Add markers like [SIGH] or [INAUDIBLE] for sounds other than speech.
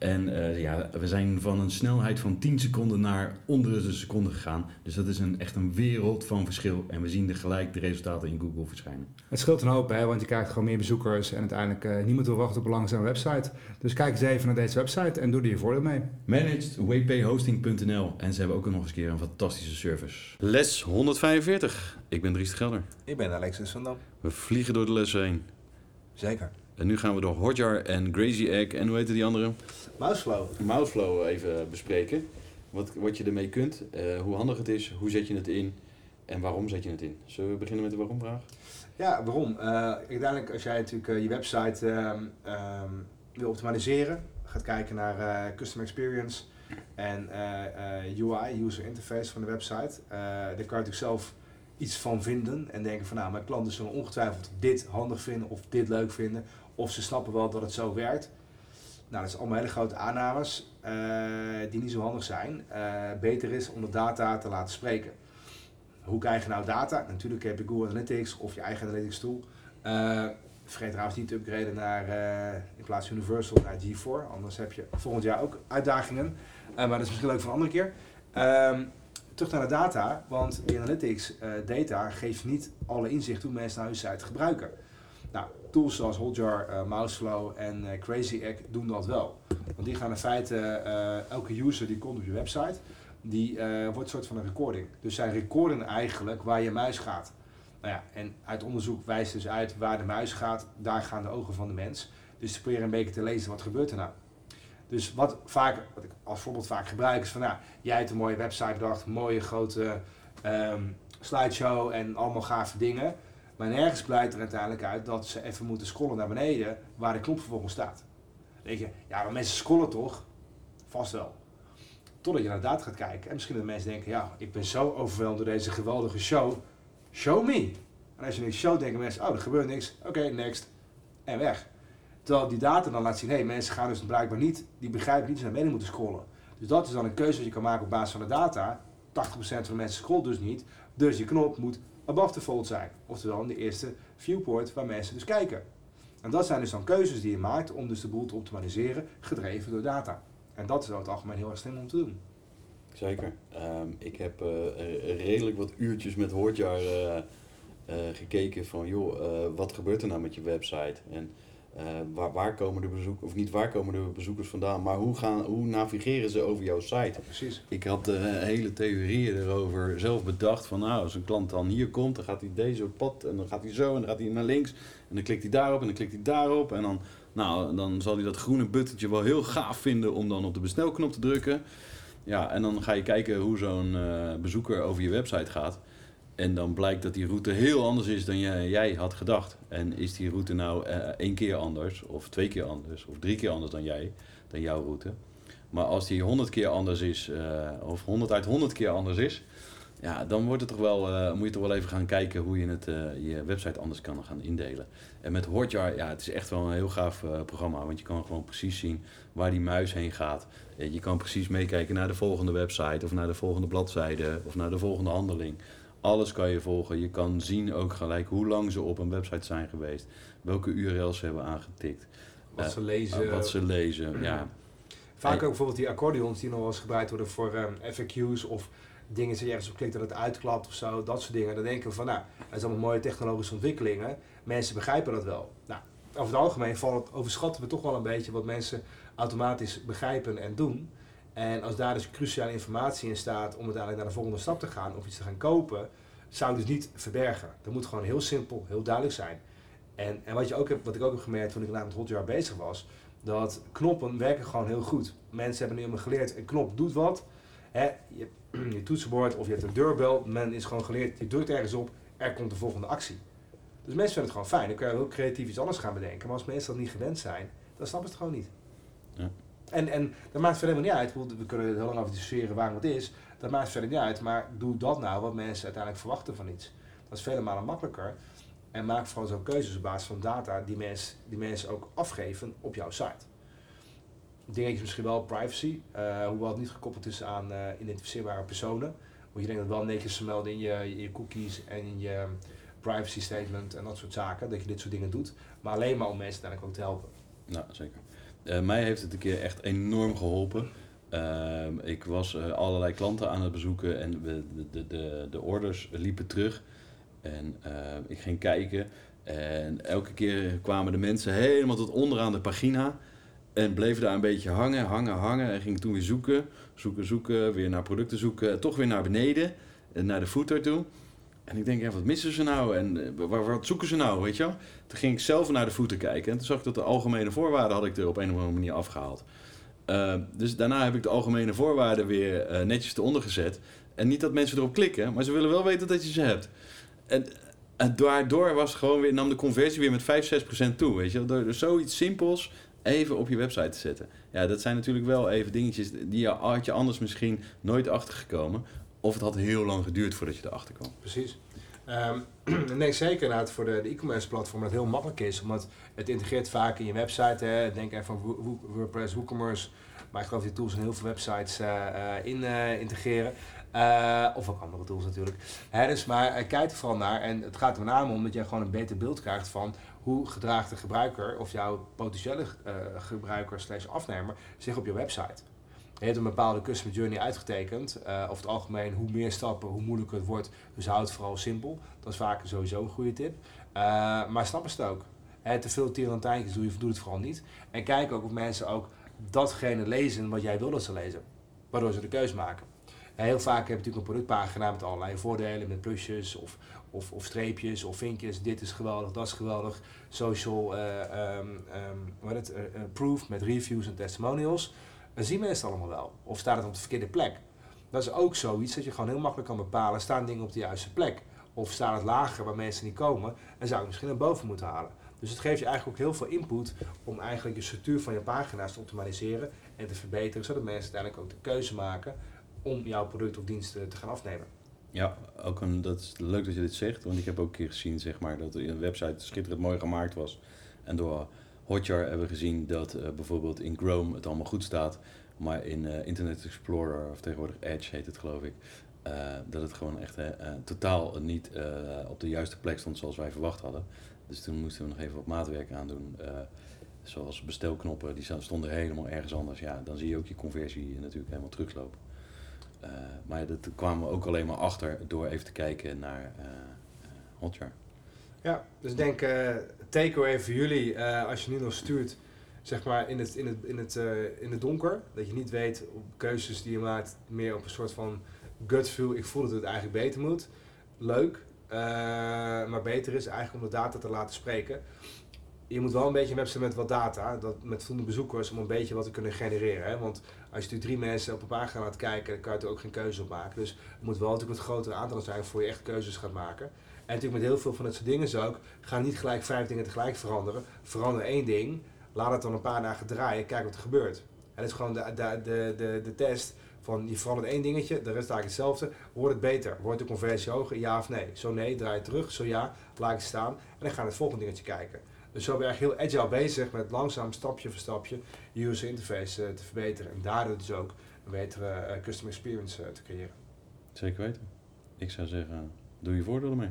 en uh, ja, we zijn van een snelheid van 10 seconden naar onder de seconde gegaan. Dus dat is een, echt een wereld van verschil. En we zien er gelijk de resultaten in Google verschijnen. Het scheelt een hoop, hè, want je krijgt gewoon meer bezoekers. En uiteindelijk uh, niemand wil wachten op een langzame website. Dus kijk eens even naar deze website en doe er je voordeel mee. ManagedWPHosting.nl En ze hebben ook nog eens een keer een fantastische service. Les 145. Ik ben Dries de Gelder. Ik ben Alexis van Dam. We vliegen door de lessen heen. Zeker. En nu gaan we door Hotjar en Crazy Egg en hoe heet die andere? Mouseflow. Mouseflow even bespreken. Wat, wat je ermee kunt, uh, hoe handig het is, hoe zet je het in en waarom zet je het in. Zullen we beginnen met de waarom-vraag? Ja, waarom? Uh, uiteindelijk als jij natuurlijk uh, je website um, um, wil optimaliseren, gaat kijken naar customer experience en UI, user interface van de website, daar kan je natuurlijk zelf iets van vinden en denken van nou, mijn klanten zullen ongetwijfeld dit handig vinden of dit leuk vinden of ze snappen wel dat het zo werkt. Nou, dat zijn allemaal hele grote aannames uh, die niet zo handig zijn. Uh, beter is om de data te laten spreken. Hoe krijg je nou data? Natuurlijk heb je Google Analytics of je eigen analytics tool. Uh, vergeet trouwens niet te upgraden naar, in plaats van Universal naar G4. Anders heb je volgend jaar ook uitdagingen. maar dat is misschien leuk voor een andere keer. Ehm, terug naar de data, want analytics data geeft niet alle inzicht hoe mensen nou hun site gebruiken. Nou, tools zoals Hotjar, uh, Mouseflow en uh, Crazy Egg doen dat wel. Want die gaan in feite, elke user die komt op je website, die wordt een soort van een recording. Dus zij recorden eigenlijk waar je muis gaat. Nou ja, en uit onderzoek wijst dus uit waar de muis gaat, daar gaan de ogen van de mens. Dus ze proberen een beetje te lezen wat gebeurt er nou. Dus wat, vaak, wat ik als voorbeeld vaak gebruik is van, nou, jij hebt een mooie website bedacht, mooie grote um, slideshow en allemaal gave dingen. Maar nergens blijkt er uiteindelijk uit dat ze even moeten scrollen naar beneden waar de knop vervolgens staat. Dan denk je, ja, maar mensen scrollen toch? Vast wel. Totdat je naar de data gaat kijken en misschien dat mensen denken, ja, ik ben zo overweldigd door deze geweldige show. Show me. En als je niks show, denken mensen, oh, er gebeurt niks. Oké, next. En weg. Terwijl die data dan laat zien, hé, hey, mensen gaan dus blijkbaar niet, die begrijpen niet ze naar beneden moeten scrollen. Dus dat is dan een keuze die je kan maken op basis van de data. 80% van de mensen scrolt dus niet. Dus je knop moet above the fold zijn. Oftewel in de eerste viewport waar mensen dus kijken. En dat zijn dus dan keuzes die je maakt om dus de boel te optimaliseren, gedreven door data. En dat is over het algemeen heel erg slim om te doen. Zeker. Um, ik heb uh, redelijk wat uurtjes met Hoortjaar uh, gekeken van, joh, wat gebeurt er nou met je website? En uh, waar, waar, komen de bezoekers, of niet waar komen de bezoekers vandaan, maar hoe, gaan, hoe navigeren ze over jouw site? Precies. Ik had uh, hele theorieën erover zelf bedacht van nou, als een klant dan hier komt, dan gaat hij deze pad en dan gaat hij zo en dan gaat hij naar links en dan klikt hij daarop en dan klikt hij daarop en dan, nou, dan zal hij dat groene buttentje wel heel gaaf vinden om dan op de bestelknop te drukken. Ja, en dan ga je kijken hoe zo'n uh, bezoeker over je website gaat. En dan blijkt dat die route heel anders is dan jij, jij had gedacht. En is die route nou uh, één keer anders, of twee keer anders, of drie keer anders dan jij, dan jouw route. Maar als die honderd keer anders is, uh, of honderd uit honderd keer anders is, ja, dan wordt het toch wel, uh, moet je toch wel even gaan kijken hoe je het, je website anders kan gaan indelen. En met Hotjar, ja, het is echt wel een heel gaaf programma, want je kan gewoon precies zien waar die muis heen gaat. Je kan precies meekijken naar de volgende website, of naar de volgende bladzijde, of naar de volgende handeling. Alles kan je volgen. Je kan zien ook gelijk hoe lang ze op een website zijn geweest. Welke URL's ze hebben aangetikt. Wat uh, ze lezen. Uh, wat ze lezen, ja. Vaak ook bijvoorbeeld die accordeons die nog wel eens gebruikt worden voor um, FAQ's of dingen dat je ergens op klikt dat het uitklapt of zo. Dat soort dingen. Dan denken we van nou, dat zijn allemaal mooie technologische ontwikkelingen. Mensen begrijpen dat wel. Nou, over het algemeen valt het, overschatten we toch wel een beetje wat mensen automatisch begrijpen en doen. En als daar dus cruciale informatie in staat om uiteindelijk naar de volgende stap te gaan of iets te gaan kopen, zou ik dus niet verbergen. Dat moet gewoon heel simpel, heel duidelijk zijn. En, en wat, je ook hebt, wat ik ook heb gemerkt toen ik inderdaad met Hotjar bezig was, dat knoppen werken gewoon heel goed. Mensen hebben nu helemaal geleerd, een knop doet wat. Je, [CLEARS THROAT] je toetsenbord of je hebt een deurbel, men is gewoon geleerd, je drukt ergens op, er komt de volgende actie. Dus mensen vinden het gewoon fijn. Dan kun je heel creatief iets anders gaan bedenken. Maar als mensen dat niet gewend zijn, dan snappen ze het gewoon niet. Ja. En, en dat maakt verder helemaal niet uit. We kunnen heel lang over discussiëren waarom het is. Dat maakt verder niet uit. Maar doe dat nou wat mensen uiteindelijk verwachten van iets. Dat is vele malen makkelijker. En maak vooral zo keuzes op basis van data die, mens, die mensen ook afgeven op jouw site. Dingetje misschien wel privacy, uh, hoewel het niet gekoppeld is aan uh, identificeerbare personen. Moet je denkt dat wel netjes vermelden in je, je cookies en in je privacy statement en dat soort zaken, dat je dit soort dingen doet. Maar alleen maar om mensen uiteindelijk ook te helpen. Nou, zeker. Uh, mij heeft het een keer echt enorm geholpen. Uh, ik was uh, allerlei klanten aan het bezoeken en de, de, de, de orders liepen terug. En ik ging kijken en elke keer kwamen de mensen helemaal tot onderaan de pagina. En bleven daar een beetje hangen, hangen, hangen. En ging toen weer zoeken, zoeken, zoeken. Weer naar producten zoeken. Toch weer naar beneden, naar de footer toe. En ik denk, ja, wat missen ze nou? En waar, wat zoeken ze nou, weet je? Toen ging ik zelf naar de voeten kijken. En toen zag ik dat de algemene voorwaarden had ik er op een of andere manier afgehaald. Uh, dus daarna heb ik de algemene voorwaarden weer uh, netjes eronder gezet. En niet dat mensen erop klikken, maar ze willen wel weten dat je ze hebt. En, daardoor was gewoon weer, nam de conversie weer met 5, 6 procent toe, weet je? Door, zoiets simpels even op je website te zetten. Ja, dat zijn natuurlijk wel even dingetjes die had je anders misschien nooit achtergekomen. Of het had heel lang geduurd voordat je erachter kwam. Precies. Um, [CLEARS THROAT] nee, zeker inderdaad voor de, e-commerce platform dat heel makkelijk is. Omdat het integreert vaak in je website. Hè. Denk even aan WordPress, WooCommerce. Maar ik geloof die tools in heel veel websites uh, uh, in uh, integreren. of ook andere tools natuurlijk. Hè, dus maar kijk er vooral naar. En het gaat er met name om dat je gewoon een beter beeld krijgt van hoe gedraagt de gebruiker of jouw potentiële gebruiker slash afnemer zich op je website. Je hebt een bepaalde customer journey uitgetekend. Uh, over het algemeen, hoe meer stappen, hoe moeilijker het wordt. Dus houd het vooral simpel. Dat is vaak sowieso een goede tip. Uh, maar ze het ook. He, te veel tirantijntjes doe je, doe het vooral niet. En kijk ook of mensen ook datgene lezen wat jij wil dat ze lezen. Waardoor ze de keus maken. En heel vaak heb je natuurlijk een productpagina met allerlei voordelen, met plusjes of, of, of streepjes of vinkjes. Dit is geweldig, dat is geweldig. Social uh, um, um, wat het, proof met reviews en testimonials dan zien mensen het allemaal wel. Of staat het op de verkeerde plek. Dat is ook zoiets dat je gewoon heel makkelijk kan bepalen, staan dingen op de juiste plek? Of staat het lager waar mensen niet komen en zou je misschien naar boven moeten halen. Dus het geeft je eigenlijk ook heel veel input om eigenlijk de structuur van je pagina's te optimaliseren en te verbeteren, zodat mensen uiteindelijk ook de keuze maken om jouw product of dienst te gaan afnemen. Ja, ook een, dat is leuk dat je dit zegt, want ik heb ook een keer gezien zeg maar, dat een website schitterend mooi gemaakt was. En door Hotjar hebben we gezien dat uh, bijvoorbeeld in Chrome het allemaal goed staat, maar in uh, Internet Explorer, of tegenwoordig Edge heet het geloof ik, uh, dat het gewoon echt totaal niet op de juiste plek stond zoals wij verwacht hadden. Dus toen moesten we nog even wat maatwerk aan doen. zoals bestelknoppen, die stonden helemaal ergens anders. Ja, dan zie je ook je conversie natuurlijk helemaal teruglopen. maar dat kwamen we ook alleen maar achter door even te kijken naar Hotjar. Ja, dus denk, takeaway voor jullie, uh, als je nu nog stuurt, zeg maar in het, in, het, in, het, uh, in het donker, dat je niet weet op keuzes die je maakt, meer op een soort van gut feel, ik voel dat het eigenlijk beter moet. Leuk, maar beter is eigenlijk om de data te laten spreken. Je moet wel een beetje een website met wat data, dat, met voldoende bezoekers, om een beetje wat te kunnen genereren. Hè? Want als je drie mensen op een pagina laat kijken, kan je er ook geen keuze op maken. Dus het moet wel natuurlijk een grotere aantal zijn voor je echt keuzes gaat maken. En natuurlijk met heel veel van dat soort dingen zo ook. Ga niet gelijk vijf dingen tegelijk veranderen. Verander één ding. Laat het dan een paar dagen draaien. Kijk wat er gebeurt. En dat is gewoon de, de, de, de, de test van je verandert één dingetje, de rest eigenlijk hetzelfde. Wordt het beter? Wordt de conversie hoger? Ja of nee? Zo nee, draai het terug. Zo ja, laat het staan. En dan gaan we het volgende dingetje kijken. Dus zo ben je eigenlijk heel agile bezig met langzaam stapje voor stapje je user interface uh, te verbeteren. En daardoor dus ook een betere uh, customer experience uh, te creëren. Zeker weten. Ik zou zeggen, doe je voordeel ermee.